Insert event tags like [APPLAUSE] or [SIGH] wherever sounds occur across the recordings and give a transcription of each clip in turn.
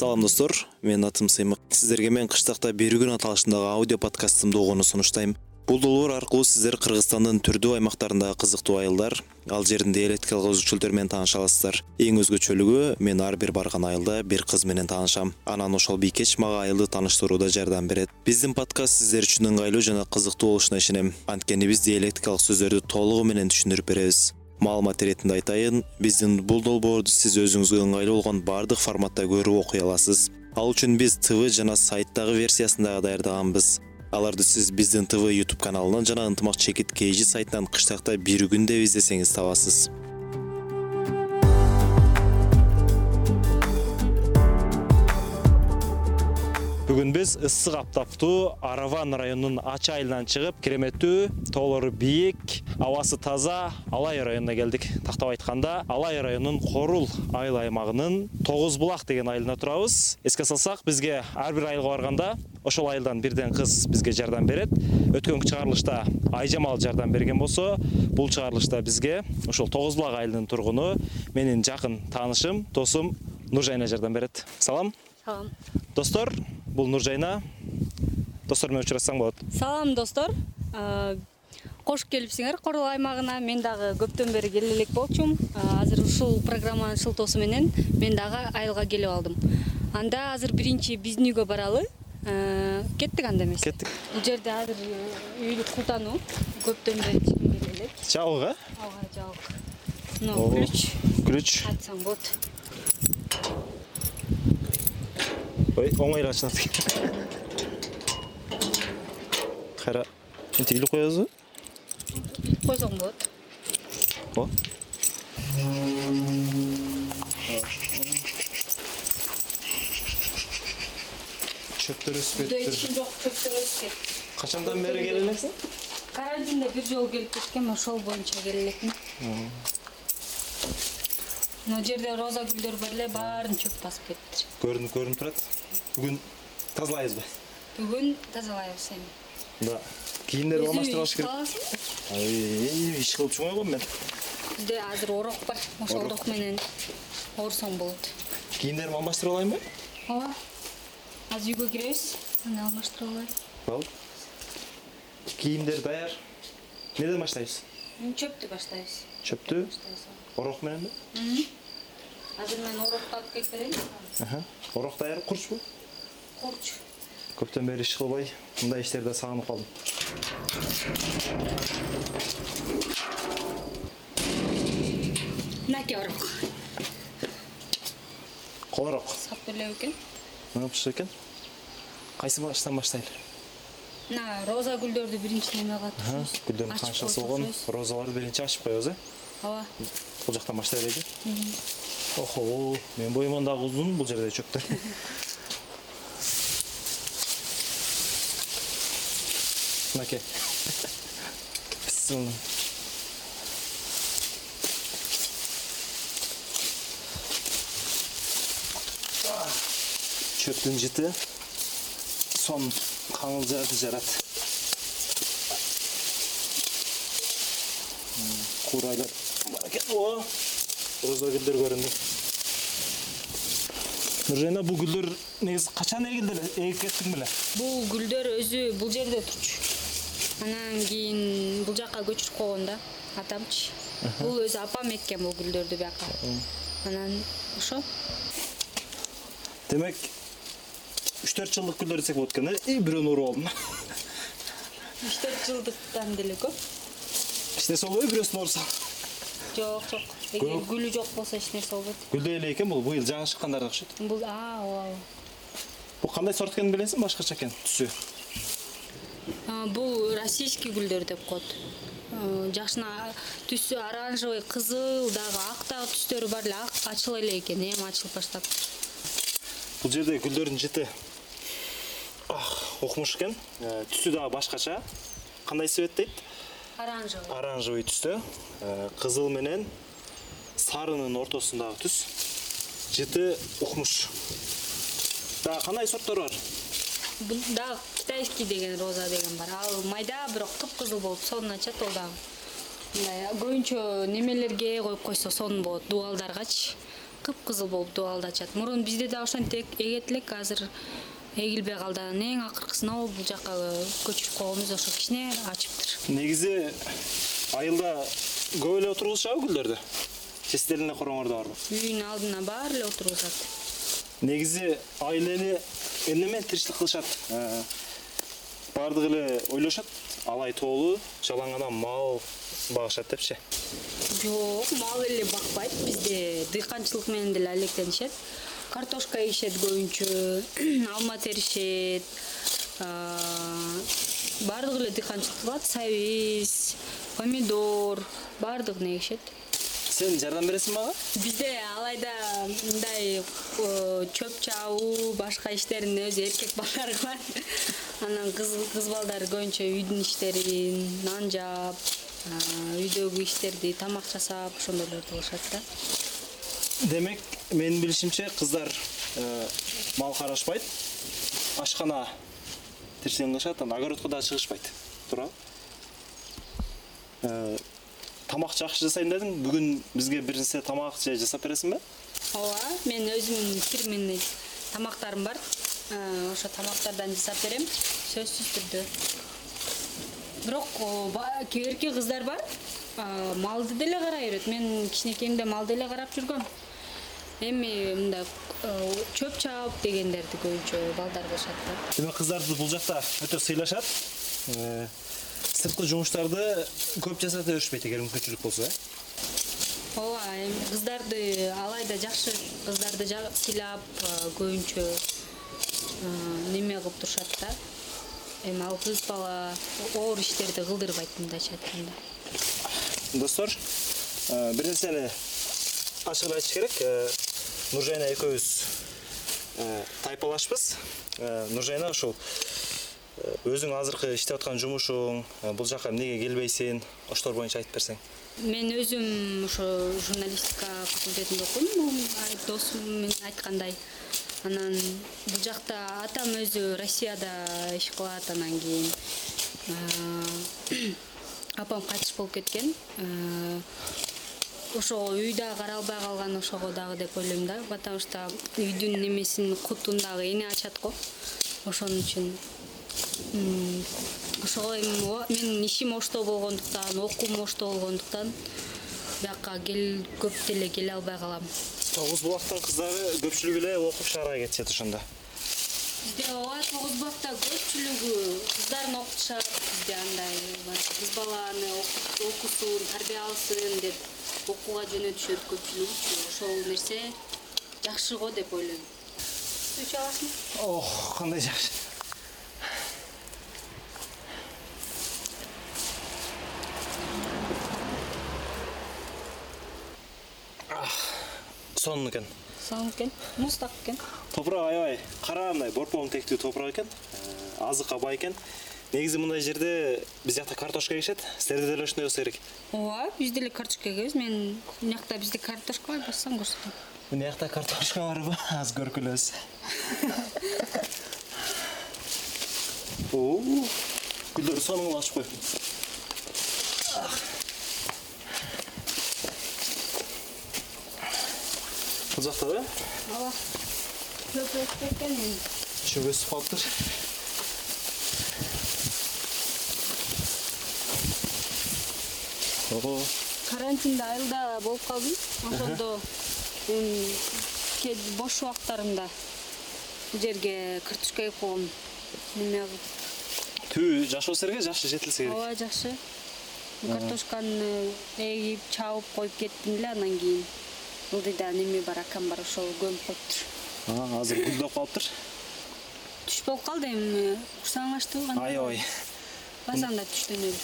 салам достор. Менин атым сыймык сиздерге мен кыштакта бир күн аталышындагы аудио подкастымды угууну сунуштайм. Бул долбоор аркылуу сиздер кыргызстандын түрдүү аймактарындагы кызыктуу айылдар ал жердин диалектикалык өзгөчөлүктөрү менен тааныша аласыздар эң өзгөчөлүгү мен ар бир барган айылда бир кыз менен таанышам. Анан ошол бийкеч мага айылды тааныштырууда жардам берет. Биздин подкаст сиздер үчүн ыңгайлуу жана кызыктуу болушуна ишенем. Анткени биз диалектикалык сөздөрдү толугу менен түшүндүрүп беребиз маалымат иретинде айтайын биздин бул долбоорду сиз өзүңүзгө ыңгайлуу болгон баардык форматта көрүп окуй аласыз. Ал үчүн биз тв жана сайттагы версиясын даярдаганбыз аларды сиз биздин тв youtube каналынан жана ынтымак чекит kg сайтынан кыштакта бир күн деп издесеңиз табасыз бүгүн биз ысык аптаптуу араван районунун ачы айылынан чыгып кереметтүү тоолору бийик абасы таза алай районуна келдик. Тактап айтканда алай районунун корул айыл аймагынын тогуз булак деген айылында турабыз. Эске салсак бизге ар бир айылга барганда ошол айылдан бирден кыз бизге жардам берет. Өткөн чыгарылышта айжамал жардам берген болсо бул чыгарылышта бизге ушул тогуз булак айылынын тургуну менин жакын таанышым досум нуржайна жардам берет. Салам. Салам. Достор бул нуржайна достор менен учурашсаң болот. Салам достор. Кош келипсиңер корул аймагына. Мен дагы көптөн бери келе элек болчумун азыр ушул программанын шылтоосу менен мен дагы айылга келип алдым. Анда азыр биринчи биздин үйгө баралы. Кеттик анда эмесе кеттик. Бул жерде азыр үйлүк култануу көптөн бери ичким келе элек жабык э ооба жабык мына ключ ключ ачсаң болот ой оңой эле ачылат экен. Кайра мынтип илип коебузбу койсоң болот. Ооба чөптөр өсүп үйдө ичим жок чөптөр өсүп кетти качандан бери келе элексиң карантинде бир жолу келип кеткем ошол боюнча келе элекмин мына жерде роза гүлдөр бар эле баарын чөп басып кетиптир көрүнүп көрүнүп турат. Бүгүн тазалайбызбы бүгүн тазалайбыз эми. Мында кийимдерди алмаштырып алыш керек. аласыңбы иш кылып чыгмай койгом мен. Бизде азыр орок бар. Ошол орок менен оорусоң болот. Кийимдеримди алмаштырып алайынбы ооба. Азыр үйгө киребиз. Анан алмаштырып алайлы болду кийимдер даяр. Эмнеден баштайбыз? Чөптү баштайбыз. Чөптү. Орок мененби азыр мен орокду алып келип берейин орок даяр курчпу курч. Көптөн бери иш кылбай. Мындай иштерди сагынып калдым. Мынакей орок колорок саптуу эле экен? Ыпшык экен. Кайсы баштан баштайлы мына роза гүлдөрдү биринчи неме турушубуз гүлдөрдүн канчасы болгон? розаларды биринчи ачып коебуз э? Ооба. Бул жактан баштай берели охо менин боюман дагы узун бул жерде чөптөр мынакей чөптүн жыты. Сонун каңыл жарды жарат. Куурайлар бар экен о роза гүлдөр көрүндү нуржайна бул гүлдөр негизи качан эгилди эле? Эгип кеттиң беле бул гүлдөр өзү бул жерде турчу. Анан кийин бул жака көчүрүп койгон да атамчы. Бул өзү апам эккен бул гүлдөрдү бияка анан ошо. Демек үч төрт жылдык гүлдөр десек болот экен э? И бирөөнү уруп алдым. Үч төрт жылдыктан деле көп эч нерсе болбойбу бирөөсүн урусаң жок жок. Эгер гүлү жок болсо эч нерсе болбойт. Гүлдөй эле экен бул? Быйыл жаңы чыккандар окшойт бул ооба ооба бул кандай сорт экенин билесиңби башкача экен түсү. Бул российский гүлдөр деп коет жакшына түсү оранжевый кызыл дагы ак дагы түстөрү бар эле. Ак ачыла эле экен эми ачылып баштаптыр бул жерде гүлдөрдүн жыты окмуш экен. Э, түсү дагы башкача. Кандай цвет дейт оранжевый оранжевый түстө. Э, кызыл менен сарынын ортосундагы түс. Жыты укмуш. Дагы кандай сорттор бар? Бул дагы китайский деген роза деген бар. Ал майда бирок кыпкызыл болуп сонун ачат ол дагы мындай көбүнчө немелерге коюп койсо сонун болот дубалдаргачы кыпкызыл болуп дубалды ачат. Мурун бизде да ошентип эгет элек азыр эгилбей калды анан эң акыркысына бул жака көчүрүп койгонбуз ошо кичине ачыптыр. Негизи айылда көп эле отургузушабы гүлдөрдү? Чечтел эле короңор да барбы үйдүн алдына баары эле отургузат негизи айыл эли эмне менен тиричилик кылышат? Э, баардыгы эле ойлошот. Алай тоолуу жалаң мал багышат депчи. Жок мал эле бакпайт бизде. Дыйканчылык менен деле алектенишет картошка ишет көбүнчө [CLEARS THROAT] алма теришет баардыгы эле дыйканчылык кылат сабиз помидор баардыгын эгишет сен жардам бересиң мага? Бизде алайда мындай чөп чабуу башка иштерин өзү эркек балдар кылат [LAUGHS] анан кыз балдар көбүнчө үйдүн иштерин нан жаап үйдөгү иштерди тамак жасап ошондойлорду кылышат да демек менин билишимче кыздар э, мал карашпайт ашкана тиричилигин кылышат анан огородко дагы чыгышпайт. Туурабы? Э, тамак жакшы жасайм дедиң бүгүн бизге бир нерсе тамак же жасап бересиңби ооба менин өзүмдүн фирменный тамактарым бар. Э, ошо тамактардан жасап берем. Сөзсүз түрдө. Бирок кээ кыздар бар. Малды деле карай берет мен кичинекейимде малды эле карап жүргөм эми мындай э, чөп чаап дегендерди көбүнчө балдар кылышат да. Демек кыздарды бул жакта өтө сыйлашат. Сырткы жумуштарды көп жасата беришпейт эгер мүмкүнчүлүк болсо э? Ооба эми кыздарды алайда жакшы кыздарды сыйлап көбүнчө неме кылып турушат да. Эми ал кыз бала оор иштерди кылдырбайт мындайча айтканда. Достор бир нерсени ачык айтыш керек нуржайна экөөбүз. Тайпалашпыз. Нуржайна ушул өзүң азыркы иштеп аткан жумушуң бул жака эмнеге келбейсиң? Ошолор боюнча айтып берсең. Мен өзүм ошо журналистика факультетинде окуйм. Досум айткандай. Анан бул жакта атам өзү россияда иш кылат. Анан кийин [CLEARS THROAT] апам кайтыш болуп кеткен ошого үй дагы каралбай калган ошого дагы деп ойлойм да потому что үйдүн немесин кутун дагы эне ачат го. Ошон үчүн ошого эми менин ишим ошто болгондуктан окуум ошто болгондуктан бияка көп деле келе албай калам. Тогуз булактын кыздары көпчүлүгү эле окуп шаарга кетишет ошондо бизде ооба тогуз булакта көпчүлүгү кыздарын окутушат бизде андай кыз баланы окусун тарбия алсын деп окууга жөнөтүшөт көпчүлүгүчү ошол нерсе жакшы го деп ойлойм. Суу иче аласыңбы ох кандай жакшы. Сонун экен сонун экен муздак экен. Топурак аябай кара мындай борпоң тектүү топурак экен. Азыкка бай экен. Негизи мындай жерде биз жакта картошка эгишет силерде деле ошондой болсо керек. Ооба биз деле картошка эгебиз мен мына жакта бизде картошка бар бассаң көрсөтөм. Мына жакта картошка барбы [LAUGHS] азыр көргүлөбүз гүлдөр [LAUGHS] сонун ачып коюп бул жактабы ооба. Көп өсүп кеткен чөп өсүп калыптыр. Ого. Карантинде айылда болуп калдым. Ошондо бош убактарымда бул жерге картошка эгип койгом неме кылып? Түбү жакшы болсо эле жакшы жетилсе керек. Ооба жакшы. Картошканы эгип чабып коюп кеттим эле анан кийин ылдыйда неме бар акам бар ошол көмүп коюптур азыр гүлдөп калыптыр түш болуп калды эми курсагың ачтыбы аябай басаң да түштөнөлү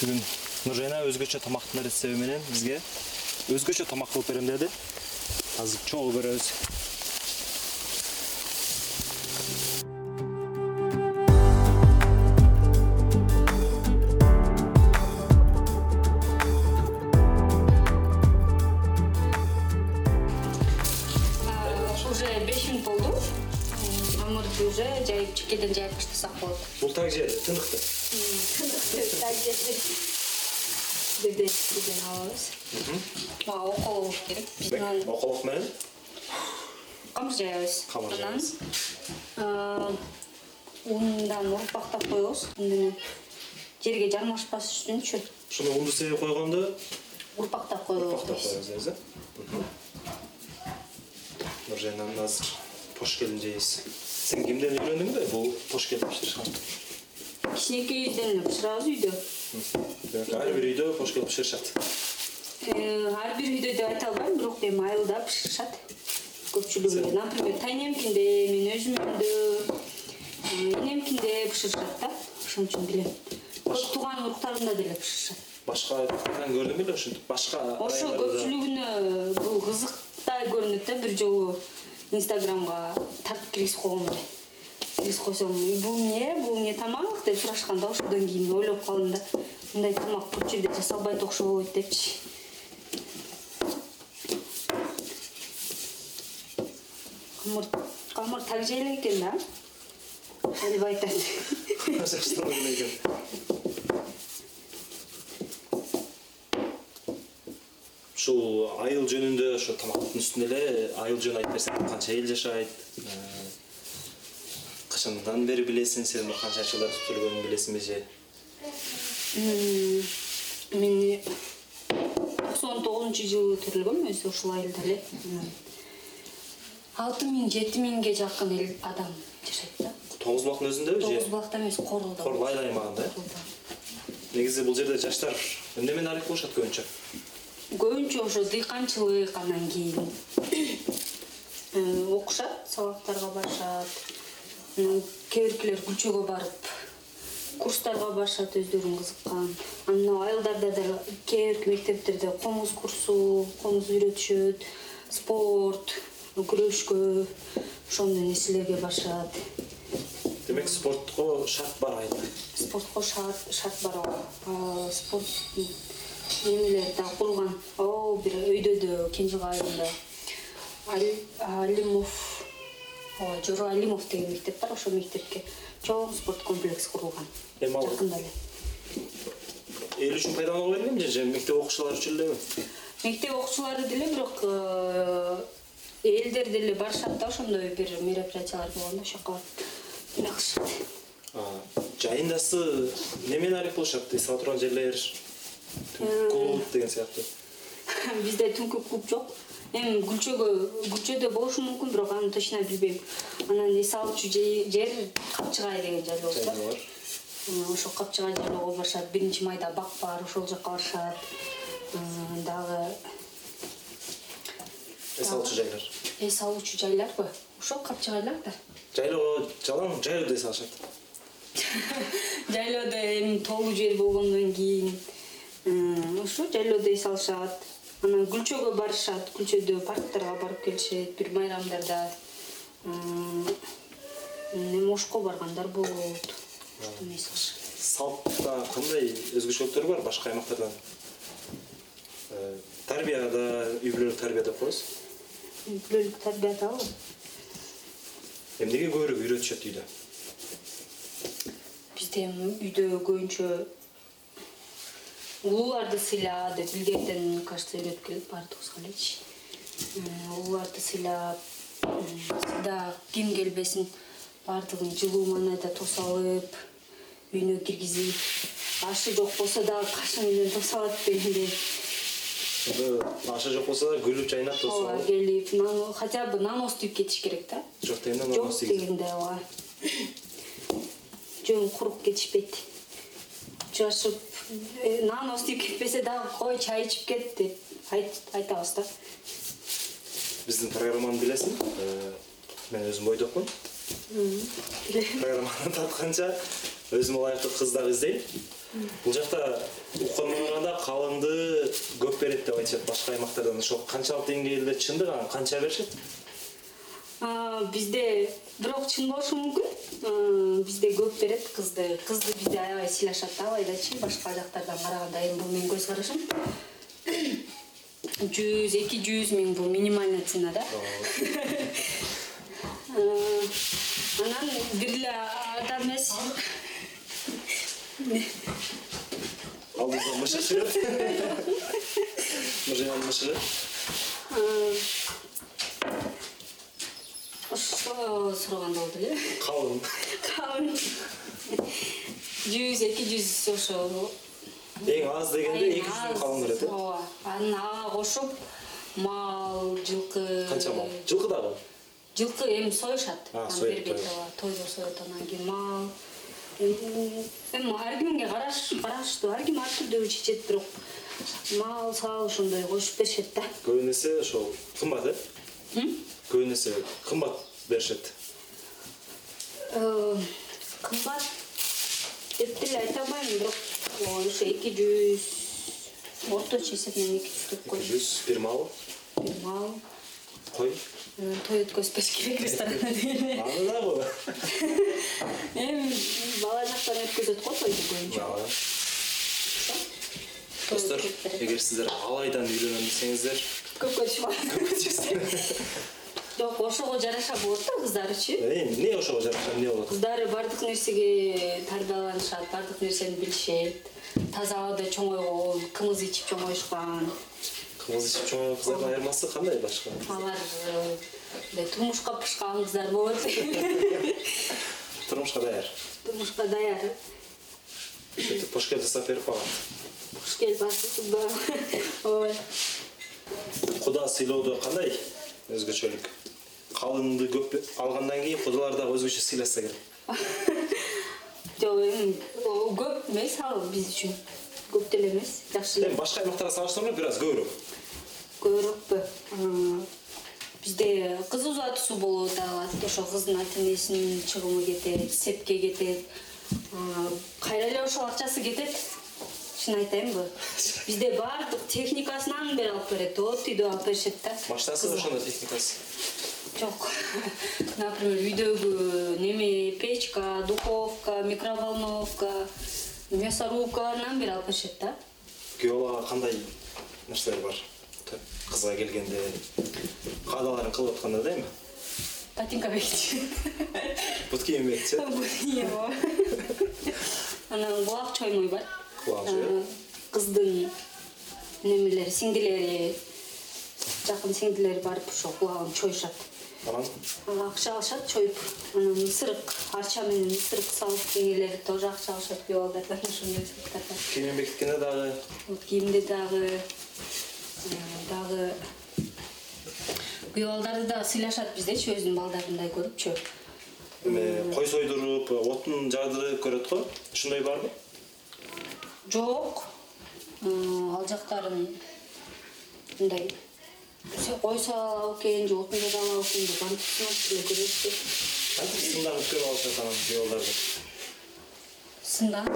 бүгүн нуржайна өзгөчө тамактын рецепти менен бизге. Өзгөчө тамак кылып берем деди азыр чогуу көрөбүз так жер тыныктуу так жер бирден бирден алабыз мага около болуш керек анан околок менен? Камыр жаябыз Камыр анан жаябыз. ундан урпактап коебуз. Ун менен жерге жармашпаш үчүнчү ушуну унду себеп койгондо? Урпактап коебуз. Урпактап коебуз дейбиз э нуржайнан азыр пош келин жейбиз сен кимден үйрөндүңбү бул пош келин кичинекейибизден эле бышырабыз үйдө ар бир үйдө пош келин бышырышат Э, ар бир үйдө деп айта албайм бирок эми айылда бышырышат көпчүлүгү. Например тайнемкинде мен өзүмдө энемкинде бышырышат да ошон үчүн билем. Көп тууган уруктарымда деле бышырышат башка көрдүң беле ушинтип башка ошо көпчүлүгүнө бул кызыктай көрүнөт да бир жолу инстаграмга тартып киргизип койгом эле. Киргизип койсом бул эмне бул эмне тамак деп сурашканда ошондон кийин ойлоп калдым да мындай тамак бул жерде жасалбайт окшойт депчи. Камыр камыр так жайлы экен да? Деп экен. Ушул айыл жөнүндө ошо тамактын үстүнө эле айыл жөнүндө айтып берсең канча эл жашайт? Э, качандан бери билесиң сен канча жылдар сүйлөгөнүн билесиңби же? Мен токсон тогузунчу жылы төрөлгөм өзү ушул айылда эле. Алты миң жети миңге жакын эл адам жашайт да. Тогуз булактын өзүндөбү же? Тогуз булакта эмес корулда Корул айыл аймагында негизи бул жерде жаштар эмне менен аракет кылышат көбүнчө? Көбүнчө ошо дыйканчылык анан кийин. Э, окушат сабактарга барышат кээ биркилер күлчөгө барып курстарга барышат өздөрүн кызыккан. Анан айылдарда да кээ бирки мектептерде комуз курсу комуз үйрөтүшөт спорт күрөшкө ошондой нерселерге барышат. Демек спортко шарт бар айылда спортко шарт бар. А, спорт немелер да курулган о бир өйдөдө кенжега айылында. Али- алимов ооба жоро алимов деген мектеп бар ошол мектепке чоң спорт комплекс курулган. Эми ал- жакында эле. эл үчүн пайдаланууга бергенби же же мектеп окуучулары үчүн элеби мектеп окуучулары деле бирок э, элдер деле барышат да ошондой бир мероприятиялар болгондо ошол жака эме кылышат жайындасы эмне менен аракет кылышат эс ала турган жерлер түнкү клуб деген сыяктуу. [LAUGHS] Бизде түнкү клуб жок эми гүлчөгө гүлчөдө болушу мүмкүн бирок аны точно билбейм. Анан эс алуучу же- жер капчыгай деген жайлообуз бар жайлоо бар М, ошол капчыгай жайлоого барышат биринчи майда бак бар ошол жака барышат. Дагы эс алуучу жайлар. эс алуучу жайларбы? Ошол капчыгайлар да. Жайлоо жалаң жайлоодо эс алышат. [LAUGHS] Жайлоодо эми тоолуу жер болгондон кийин ошо жайлоодо эс алышат анан гүлчөгө барышат гүлчөдө парктарга барып келишет бир майрамдарда эми ошко баргандар болот. Алышат салтта кандай өзгөчөлүктөр бар башка аймактардан Э, тарбияда үй бүлөлүк тарбия деп коебуз үй бүлөлүк тарбиядабы эмнеге көбүрөөк үйрөтүшөт үйдө? Бизде эми үйдө көбүнчө улууларды сыйла деп илгертен кажется үйрөтүп келет баардыгыбызга элечи улууларды сыйлап м, сыйда ким келбесин баардыгын жылуу маанайда тосуп алып үйүнө киргизип ашы жок болсо дагы кашың менен тосуп алат дегендей ашы жок болсо да күлүп жайнап тосуп ооба келип хотя бы нанос түйүп кетиш керек да. Жок дегенде жок нанос тийгизип. дегенде ооба. [COUGHS] Жөн куруп кетишпейт жашып э, нан түйүп кетпесе дагы кой чай ичип кет деп айт- айтабыз да. Биздин программаны билесиң? Э, мен өзүм бойдокмун программаны тартканча өзүмө ылайыктуу кыз дагы издейм. Бул жакта укканга караганда калыңды көп берет деп айтышат. Башка аймактардан ошол канчалык деңгээлде чындык анан канча беришет? Бизде бирок чын болушу мүмкүн бизде көп берет кызды. Кызды бизде аябай сыйлашат да алайдачы башка жактардан караганда эми бул менин көз карашым. [COUGHS] Жүз эки жүз миң бул минимальный цена да. А, [LAUGHS] анан бир эле адам эмес алдыңызда мышык жүрөт нуржан мышыгы сураганда болду эле калын калын жүз эки жүз ошо эң аз дегенде эки жүздөн калың берет э? Ооба. Анан ага кошуп мал жылкы. Канча мал? Жылкы дагы? Жылкы эми союшат. Бербейт ооба тойдо союат анан кийин мал. Эми эми ар кимге караштуу ар ким ар түрдүү чечет бирок мал сал ошондой кошуп беришет да. Көбүн эсе ошол кымбат э? Көбүн эсе кымбат беришет. Э, кымбат деп деле айта албайм бирок ошо эки жүз орточо эсеп эки жүз деп эки коеюн жүз бир мал бир мал кой анан той өткөзбөш керек ресторанда дегеле [LAUGHS] аны дагы [LAUGHS] эми бала жактан өткөзөт го тойду көбүнчө. Той достор эгер сиздер алайдан үйлөнөм десеңиздер. Көпкө түшпө [LAUGHS] жок ошого жараша болот да кыздарычы эми эмне ошого жараша эмне болот? Кыздары баардык нерсеге тарбияланышат баардык нерсени билишет. Таза абада чоңойгон кымыз ичип чоңоюшкан. Кымыз ичип чоңойгон кыздардын айырмасы кандай башка? Алар э, мындай турмушка бышкан кыздар болот. [LAUGHS] Турмушка даяр. Турмушка даяр. Сөйтүп пошкел жасап берип калат. Куш келип [LAUGHS] ой. Куда сыйлоодо кандай өзгөчөлүк. Калынды көп алгандан кийин кудалар дагы өзгөчө сыйласа керек. [LAUGHS] Жок эми көп эмес ал биз үчүн көп деле эмес жакшы эми эле башка аймактарга салыштырганда бир аз көбүрөөк. Көбүрөөкпү. Бизде кыз узатуусу боло да алат ошо кыздын ата энесинин чыгымы кетет сепке кетет. Кайра эле ошол акчасы кетет чын айтайынбы? [LAUGHS] Бизде баардык техникасынан бери алып берет от үйдө алып беришет да. Баштасыз ошондой техникасы? Жок. [LAUGHS] Например үйдөгү неме печка духовка микроволновка мясорубкаларынан бери алып беришет да. Күйөө балага кандай нерселер бар? Кызга келгенде каадаларын кылып атканда да эми ботинка бекитишет бут кийим бекитсе анан кулак чоймой бар Кулак чоймой. А, кыздын немелери сиңдилери жакын сиңдилери барып ошо кулагын чоюшат анан? Акча алышат чоюп анан ысырык арча менен ысырык салып кеңелер тоже акча алышат күйөө балдардан ошондой ысырыктардан кийим бекиткенде дагы? Вот кийимди дагы э, дагы күйөө балдарды дагы сыйлашат биздечи өзүнүн балдарындай көрүпчү эме кой сойдуруп отун жагдырып көрөт го? Ушундай барбы жок. Э, ал жактарын мындай кой салабы экен же отун жагабы экен деп антип сынап деле көрөбүз кантип сындан өткөрүп алышат анан күйөө балдарды сындан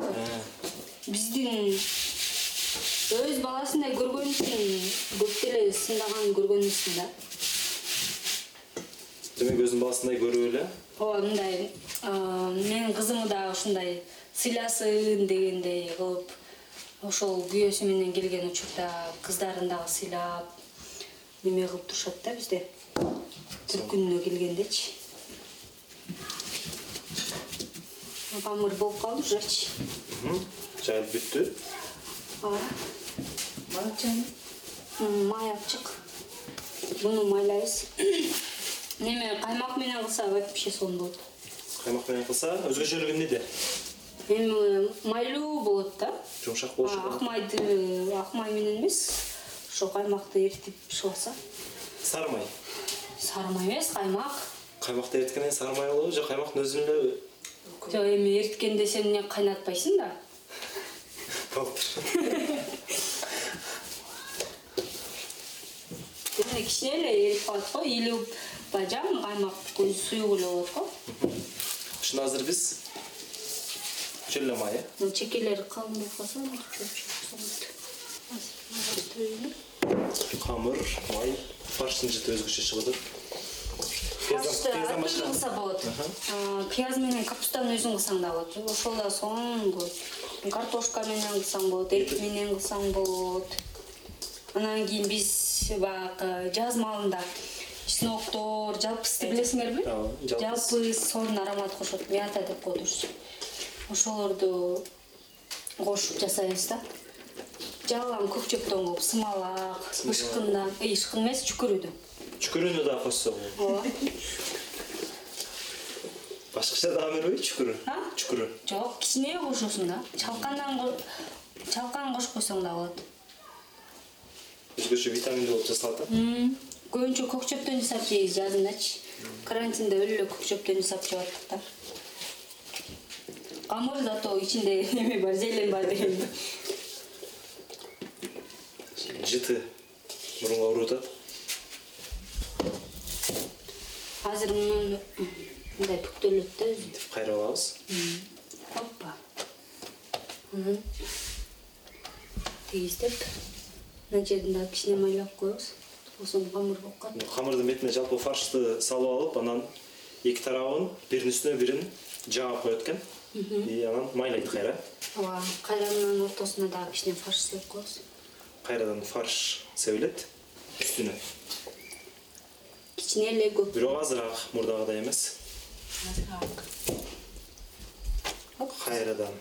биздин өз баласындай көргөн үчүн көп деле сындаганын көргөнбүзсүн да. Демек өзүнүн баласындай көрүп эле? Ооба мындай менин кызымы дагы ушундай сыйласын дегендей кылып ошол күйөөсү менен келген учурда кыздарын дагы сыйлап неме кылып турушат да бизде? Бир күнүнө келгендечи. Камыр болуп калды ужечи жайылып бүттү? Ооба. Май алып чык муну майлайбыз. [CLEARS THROAT] Неме каймак менен кылса вообще сонун болот. Каймак менен кылса өзгөчөлүгү эмнеде эми майлуу болот да. Жумшак болушу ак майды ак май менен эмес. Ошо каймакты эритип бышып алса. Сары май сары май эмес каймак. Каймакты эриткенден сары май болобу же каймактын өзүнүн эле жок эми эриткенде сен эмне кайнатпайсың да? Болуптур кичине эле эрип калат го илип баягы жаман каймак суюк эле болот го. Ушуну азыр биз чөл эле май э чекелери калың болуп калса камыр май фарштын жыты өзгөчө чыгып атат фаршты пияздан ар башка түрдүү кылса болот пияз менен капустаны өзүң кылсаң да болот. Ошол да сонун болот. Картошка менен кылсаң болот эт менен кылсаң болот. Анан кийин биз баягы жаз маалында чесноктор жалпысты билесиңерби? Ооба, жалпыс сонун аромат кошот. Мята деп коебуз ошолорду кошуп жасайбыз да. Жалган көк чөптөн кылып сымалак ышкындан ышкын эмес чүкүрүдөн чүкүрүнү дагы кошсо болот ооба. Башкача дагы бербейби чүкүрү А? чүкүрү жок кичине кошосуң да. Чалкандан чалкан кошпосоң да болот өзгөчө витаминдүү болуп жасалат М, көбүнчө көк чөптөн жасап жейбиз жазындачы карантинде эле көк чөптөн жасап жеп аттык да камыр зато ичинде [LAUGHS] неме бар желем бар деген жыты мурунга ооруп атат. Азыр муну мындай бүктөлөт да өзү. Кайрап алабыз оппа анан тегиздеп мына жерин дагы кичине майлап коебуз. Болбосо камыр болуп калат. Камырдын бетине жалпы фаршты салып алып анан эки тарабын биринин үстүнө бирин жаап коет экен и анан майлайт кайра. Ооба кайранын ортосуна дагы кичине фарш сеп коебуз кайрадан фарш себилет үстүнө. Кичине эле көп. Бирок азыраак мурдагыдай эмес. Азыраак. Кайрадан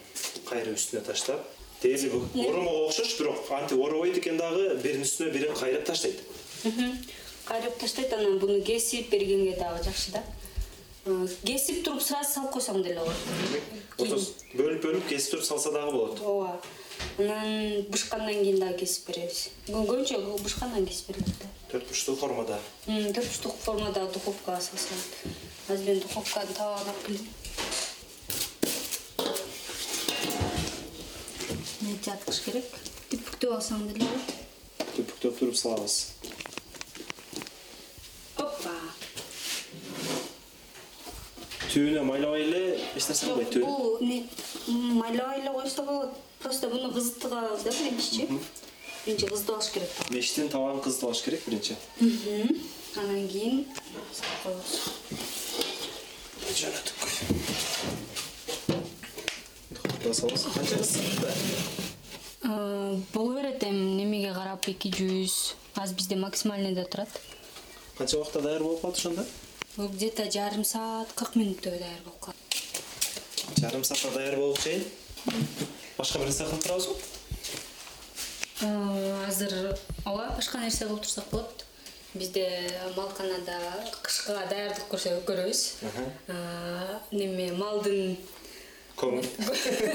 кайра үстүнө таштап дээрлик оромого окшош бирок антип оробойт экен дагы биринин үстүнө бирин кайрап таштайт. Кайрап таштайт анан буну кесип бергенге дагы жакшы да. Кесип туруп сразу салып койсоң деле болот бөлүп бөлүп кесип туруп салса дагы болот. Ооба. Анан бышкандан кийин дагы кесип беребиз. Көбүнчө бышкандан кесип берилет да. Төрт бурчтуу формада. Төрт бурчтук формадагы духовкага салса азыр мен духовканын табагын алып келем мени жаткыш керек? Түпүктөп алсаң деле болот түпүктөп туруп салабыз оппа түбүнө майлабай эле эч нерсе кылбайт түбүнө бул майлабай эле койсо болот. Просто муну кызытып алабыз да биринчичи биринчи кызытып алыш керек мештин табагын кызытып алыш керек биринчи. Анан кийин салып коебуз жөнөдүк канча Э, боло берет эми немеге карап эки жүз. Азыр бизде максимальныйда турат канча убакытта даяр болуп калат ошондо бул где то жарым саат кырк мүнөттөгө даяр болуп калат жарым саатта даяр болуп чейин? Башка бир нерсе кылып турабызбы Э, азыр ооба башка нерсе кылып турсак болот. Бизде малканада кышка даярдык көрөбүз. Э, неме малдын көмүр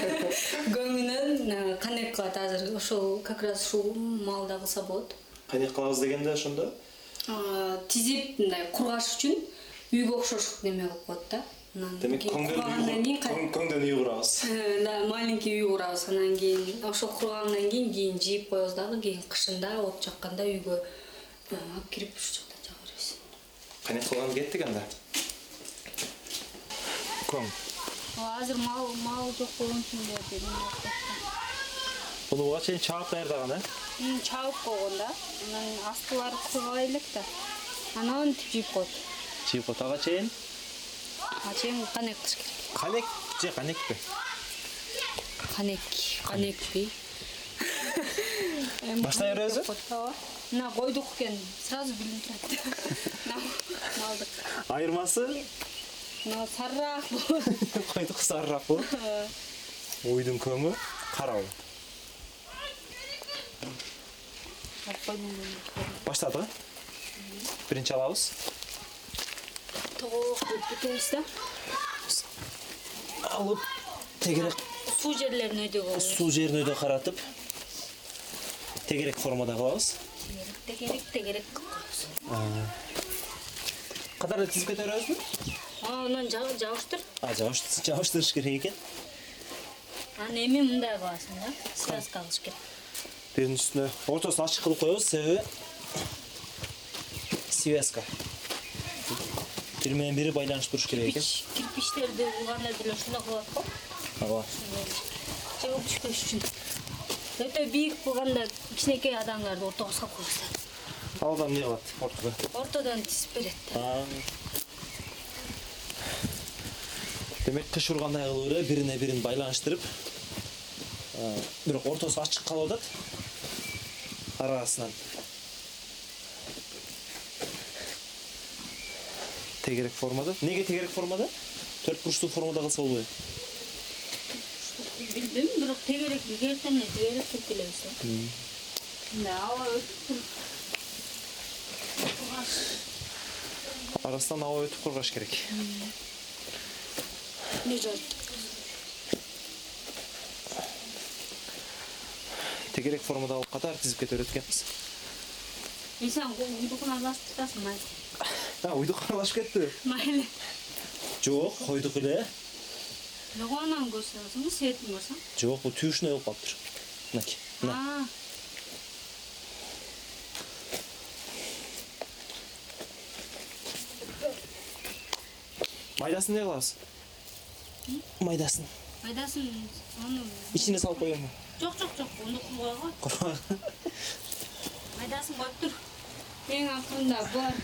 [LAUGHS] көңүнөн э, канек кылат азыр ошол как раз ушул маалда кылса болот. Канек кылабыз дегенде ошондо? Тизип мындай кургаш үчүн үйгө окшош неме кылып коет да? Анан демек кургагандан кийин көңдөн үй курабыз. Э, да маленький үй курабыз. Анан кийин ошол кургагандан кийин кийин жийип коебуз дагы кийин кышында от жакканда үйгө э, алып кирип ушул жакта жага беребиз. Канек кылган кеттик анда? Көң азыр мал мал жок болгон үчүн берди буну буга чейин чаап даярдаган э чабып койгон да. Анан астылары кургабай элек да. Анан коет чийип коет ага чейин. А чейин канек кылыш керек. Канек же канекпи? Канек канекпи [LAUGHS] Баштай беребизби? ооба мына койдук экен. Сразу билинип турат. [LAUGHS] Мына малдык. Айырмасы? Мына сарыраак болот. [LAUGHS] Койдук сарыраак болот. Уйдун көмү кара болот баштадык э биринчи алабыз да алып тегерек суу жерлерин өйдө болот суу жерин өйдө каратып тегерек формада кылабыз тегерек тегерек кылып коебуз катар тизип кете беребизби анан жа- жабыштыр. Жабыштырыш керек экен. Анан эми мындай кыласың да? Связка кылыш керек. Биринин үстүнө ортосун ачык кылып коебуз себеби связка бири менен бири байланыш туруш керек экен кирпич кирпичтерди кылганда деле ушундай кылат го. Ооба жыгылып түшпөш үчүн. Өтө бийик кылганда кичинекей адамдарды ортого салып коебуз да ал адам эмне кылат ортодо ортодон тизип берет да. Демек кыш ургандай кылып эле бирине бирин байланыштырып а, бирок ортосу ачык калып атат арасынан тегерек формада? Эмнеге тегерек формада? Төрт бурчтуу формада кылса болбойбу билбейм бирок тегерек эртеңе тегерек келип келебиз мындай аба өтүп кургаш. Арасынан аба өтүп кургаш керек. Тегерек формадагы катар тизип кете берет экенбиз и сен жатасың майы а уйдук аралашып кетти. Майлы жок койдук эле. Жок анан көрсөңүз светин көрсөң жок бул түйүшүндөй болуп калыптыр. Мынакей мына. Майдасын эмне кылабыз майдасын. Майдасын аны ичине салып коеюнбу жок жок жок онду кургай го майдасын коюп тур. Эң акырында булар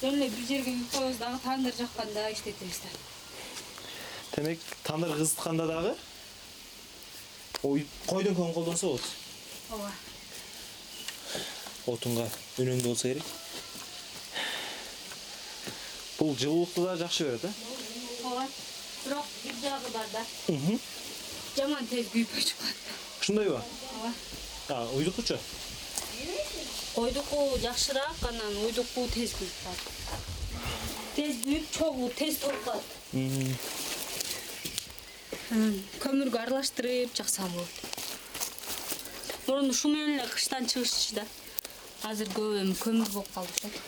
жөн эле бир жерге үйүп коебуз дагы тандыр жакканда иштетебиз да демек тандыр кызытканда дагы койдон көң колдонсо болот. Ооба. Отунга үнөмдүү болсо керек. Бул жылуулукту да жакшы берет э? Ооба. Бирок бир жагы бар да. Жаман тез күйүп өчүп калат. Ушундайбы? Ооба. А уйдукучу койдуку жакшыраак анан уйдуку тез күйүп калат. Тез күйүп чогуу тез толуп калат. Көмүргө аралаштырып жаксаң болот. Мурун ушу менен эле кыштан чыгышчу да. Азыр көп эми көмүр болуп калды окшойт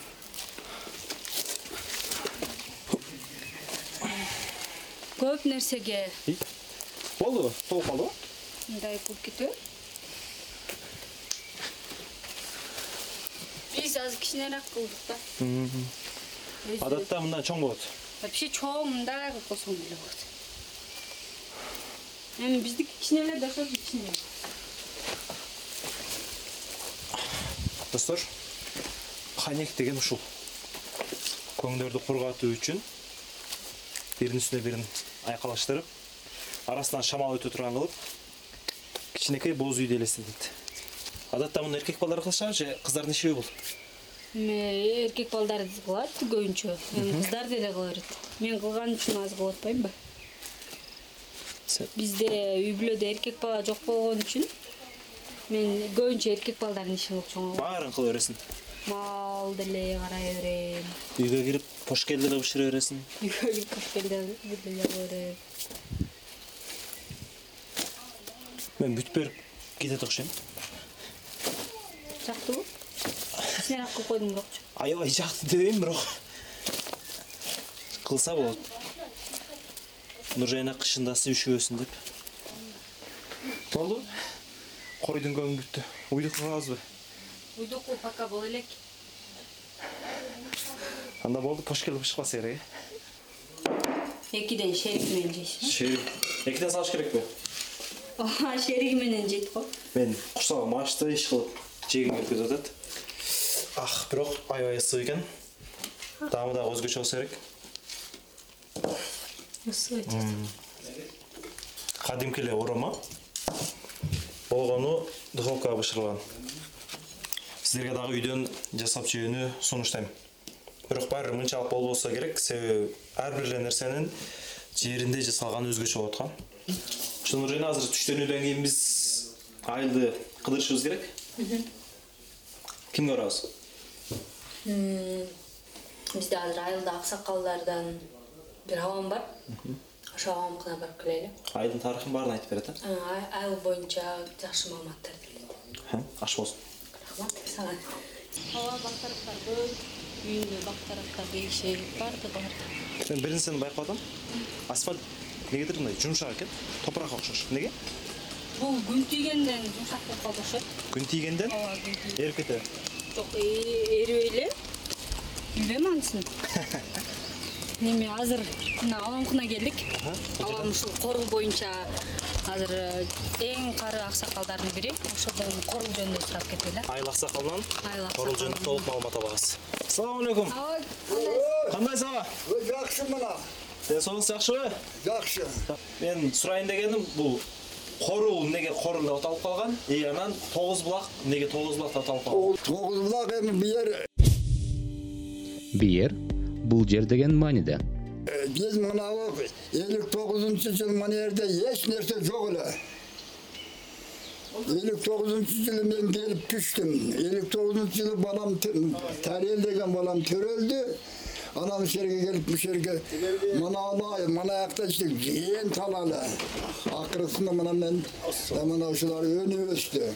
көп нерсеге. Болдубу толуп калдыбы мындай болуп кетеби азыр кичинерээк кылдык да. Адатта мындан чоң болот. Вообще чоң мындай кылып койсоң деле болот. Эми биздики кичине эле да ошол кичине достор канек деген ушул. Көңдөрдү кургатуу үчүн биринин үстүнө бирин айкалыштырып арасынан шамал өтө турган кылып кичинекей боз үйдү элестетет адатта муну эркек балдар кылышабы же кыздардын ишиби бул эми эркек балдар кылат көбүнчө эми кыздар деле кыла берет мен кылган үчүн аз кылып атпаймынбы. Бизде үй бүлөдө эркек бала жок болгон үчүн мен көбүнчө эркек балдардын ишин кылып чоңойгом баарын кыла бересиң. Мал деле карай берем. Үйгө кирип пошкел деле бышыра бересиң. Үйгө кирип кошкелде деле кыла берем. Мен бүтүп берип кетет окшойм. Жактыбы кичинерээк кылып койдум бирокчу аябай жакты дебейм бирок. Кылса болот. Нуржайна кышындасы үшүбөсүн деп. Болду. Койдун көңү бүттү уйдук курабызбы уйдуку пока боло элек. Анда болду пошкел бышып калса керек э? Экиден шерик менен жейсиң шерик экиден салыш керекпи? Ооба шериги менен жейт го. Мен курсагым ачты иш кылып жегим келип кетип атат ах бирок аябай ысык экен. Даамы дагы өзгөчө болсо керек. Кадимки эле оромо болгону духовкага бышырылган сиздерге дагы үйдөн жасап жөөнү сунуштайм. Бирок баары бир мынчалык болбосо керек. Себеби ар бир эле нерсенин жеринде жасалганы өзгөчө болот го ошо азыр түштөнүүдөн кийин биз айылды кыдырышыбыз керек. Кимге барабыз бизде азыр айылда аксакалдардан бир апам бар. Ошо апамкына барып келели. Айылдын тарыхын баарын айтып берет э Ай- айыл боюнча жакшы маалыматтар берет аш болсун. Рахмат сага ооба бактарактар көп үйүндө бактарактар кейиши баардыгы бар мен бир нерсени байкап атам. Асфальт эмнегедир мындай жумшак экен топуракка окшош. Эмнеге бул күн тийгенден жумшак болуп калды окшойт күн тийгенден ооба күн тийип эрип кетеби эрибей эле. Билбейм анысын [LAUGHS] эми азыр мына апамкына келдик. Апам ушул корул боюнча азыр э, эң кары аксакалдардын бири. Ошодон корул жөнүндө сурап кетели айыл аксакалынан Айыл корул жөнүндө толук маалымат алабыз. Саламу алейкум кандайсыз аба Ой, Жақсы мына, ден соолугуңуз жакшыбы жақсы. мен сурайын дегеним бул корул эмнеге корул деп аталып калган? И анан тогуз булак эмнеге тогуз булак деп аталып калган? Ол тоғызбұлақ эми бер Биер бул жер деген мааниде биз мынабу элүү тогузунчу жыл мына жерде эч нерсе жок эле. Элүү тогузунчу жылы мен келип түштүм. Элүү тогузунчу жылы балам тарел деген балам төрөлдү анан ушул жерге келип ушул жерге мына мына жакта жээн талалы акыркысында мына мен мына ушулар өнүп өстү.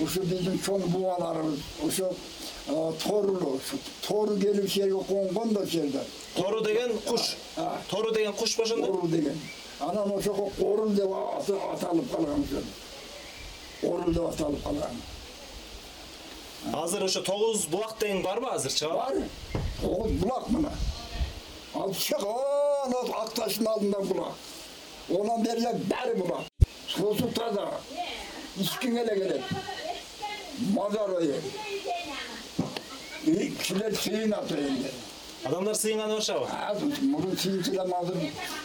Ушу биздин чоң бубаларыбыз ошо торулу тору келип ушул жерге конгон да ушул жерде тору деген куш. Тору деген куш ошондо корул деген. Анан ошого корул деп аталып калган ошо корул деп аталып калган азыр ошо тогуз булак деген барбы азырчы бар. Тогуз булак мына. Ал чыган ак таштын алдында булак онан бери баары булак суусу таза ичкиң эле келет маза ырайы кишилер сыйынат энди. Адамдар сыйынганы барышабы мурун сыйынчу азыр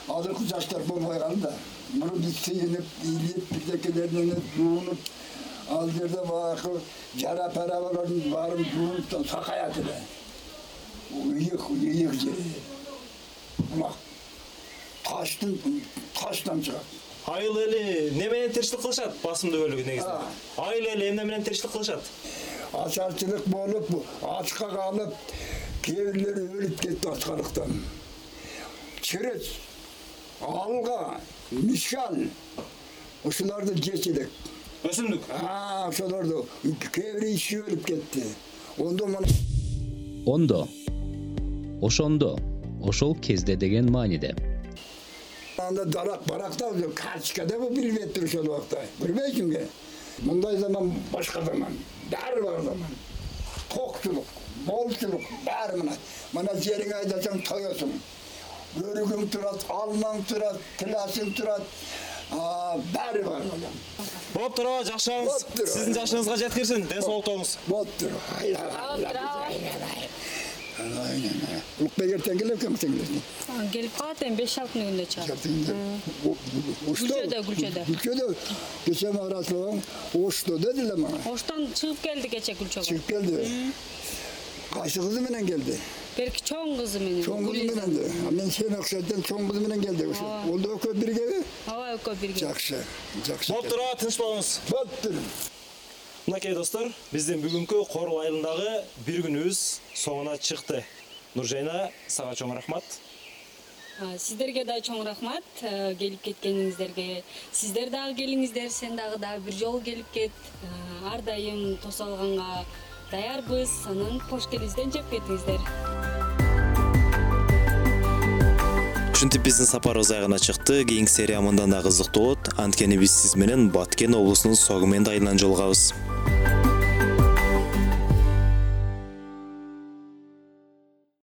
азыркы жаштар болбой калды да. Мурун биз сыйынып илип бирдекелерин жуунуп ал жерде баягы жара пара балардын баарын жуунуп сакаят эле ыйык ыйык жер булак таштын таштан чыгат. Айыл эли эмне менен тиричилик кылышат? Басымдуу бөлүгү негизи. Айыл эли эмне менен тиричилик кылышат? Ачарчылык болуп ачка калып кээ бирлери өлүп кетти ачкалыктан через алга мишан ушуларды жечү элек өсүмдүк. Ошолорду кээ бири иши өлүп кетти? Ондо мына ондо. Ошондо. Ошол кезде деген мааниде. Анда дарак баракта карточка деп билбептир ошол убакта. Билбейсиңби мындай заман башка заман. Баары бар заман. Токчулук молчулук баары мына. Мына жериңе айдасаң тоесуң өрүгүң турат алмаң турат тиласың турат. Баары бар болуптур ооба жакшыбаңыз сиздин жашыңызга жеткирсин ден соолуктугуңуз болуптур улукбек эртең келет экенсиң келип калат эми беш алты күндө чыгат гүлчөдө гүлчөдө. Гүлчөдө. Кечээ мага расулаң ошто деди эле мага. Оштон чыгып келди кечээ гүлчөгө. Чыгып келди. Кайсы кызы менен келди берки чоң кызы менен. Чоң кызы менен мен сени окшойт чоң кызы менен келди. Ошо ол да экөө биргеби ооба экөө бирге. Жакшы жакшы болуптур ооба тынч болуңуз болуптур мынакей достор биздин бүгүнкү корул айылындагы бир күнүбүз соңуна чыкты. Нуржайна сага чоң рахмат. Сиздерге да чоң рахмат. Келип кеткениңиздерге сиздер дагы келиңиздер сен дагы дагы бир жолу келип кет. Ар дайым тосуп алганга даярбыз анан кош келиңиздер жеп кетиңиздер. Ушинтип биздин сапарыбыз аягына чыкты. Кийинки серия мындан да кызыктуу болот. Анткени биз сиз менен баткен облусунун согуменди айылынан жолугабыз